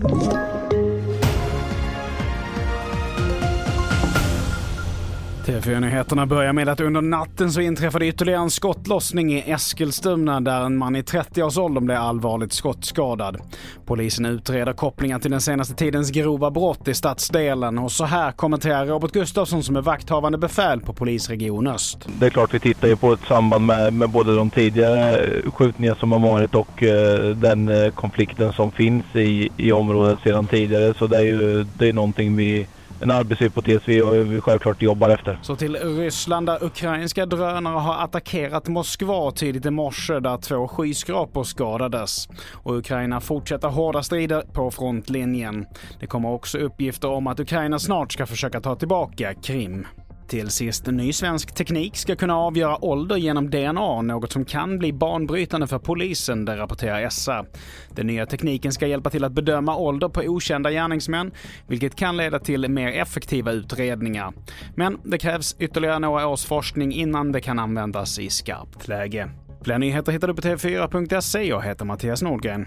Thank you. TV4-nyheterna börjar med att under natten så inträffade ytterligare en skottlossning i Eskilstuna där en man i 30-årsåldern blev allvarligt skottskadad. Polisen utreder kopplingar till den senaste tidens grova brott i stadsdelen och så här kommenterar Robert Gustafsson som är vakthavande befäl på polisregion Öst. Det är klart vi tittar ju på ett samband med, med både de tidigare skjutningar som har varit och eh, den eh, konflikten som finns i, i området sedan tidigare. Så det är ju det är någonting vi en arbetshypotes vi, vi självklart jobbar efter. Så till Ryssland där ukrainska drönare har attackerat Moskva tidigt i morse där två skyskrapor skadades. Och Ukraina fortsätter hårda strider på frontlinjen. Det kommer också uppgifter om att Ukraina snart ska försöka ta tillbaka Krim. Till sist, ny svensk teknik ska kunna avgöra ålder genom DNA, något som kan bli banbrytande för polisen, det rapporterar SR. Den nya tekniken ska hjälpa till att bedöma ålder på okända gärningsmän, vilket kan leda till mer effektiva utredningar. Men det krävs ytterligare några års forskning innan det kan användas i skarpt läge. Fler nyheter hittar du på tv4.se. Jag heter Mattias Nordgren.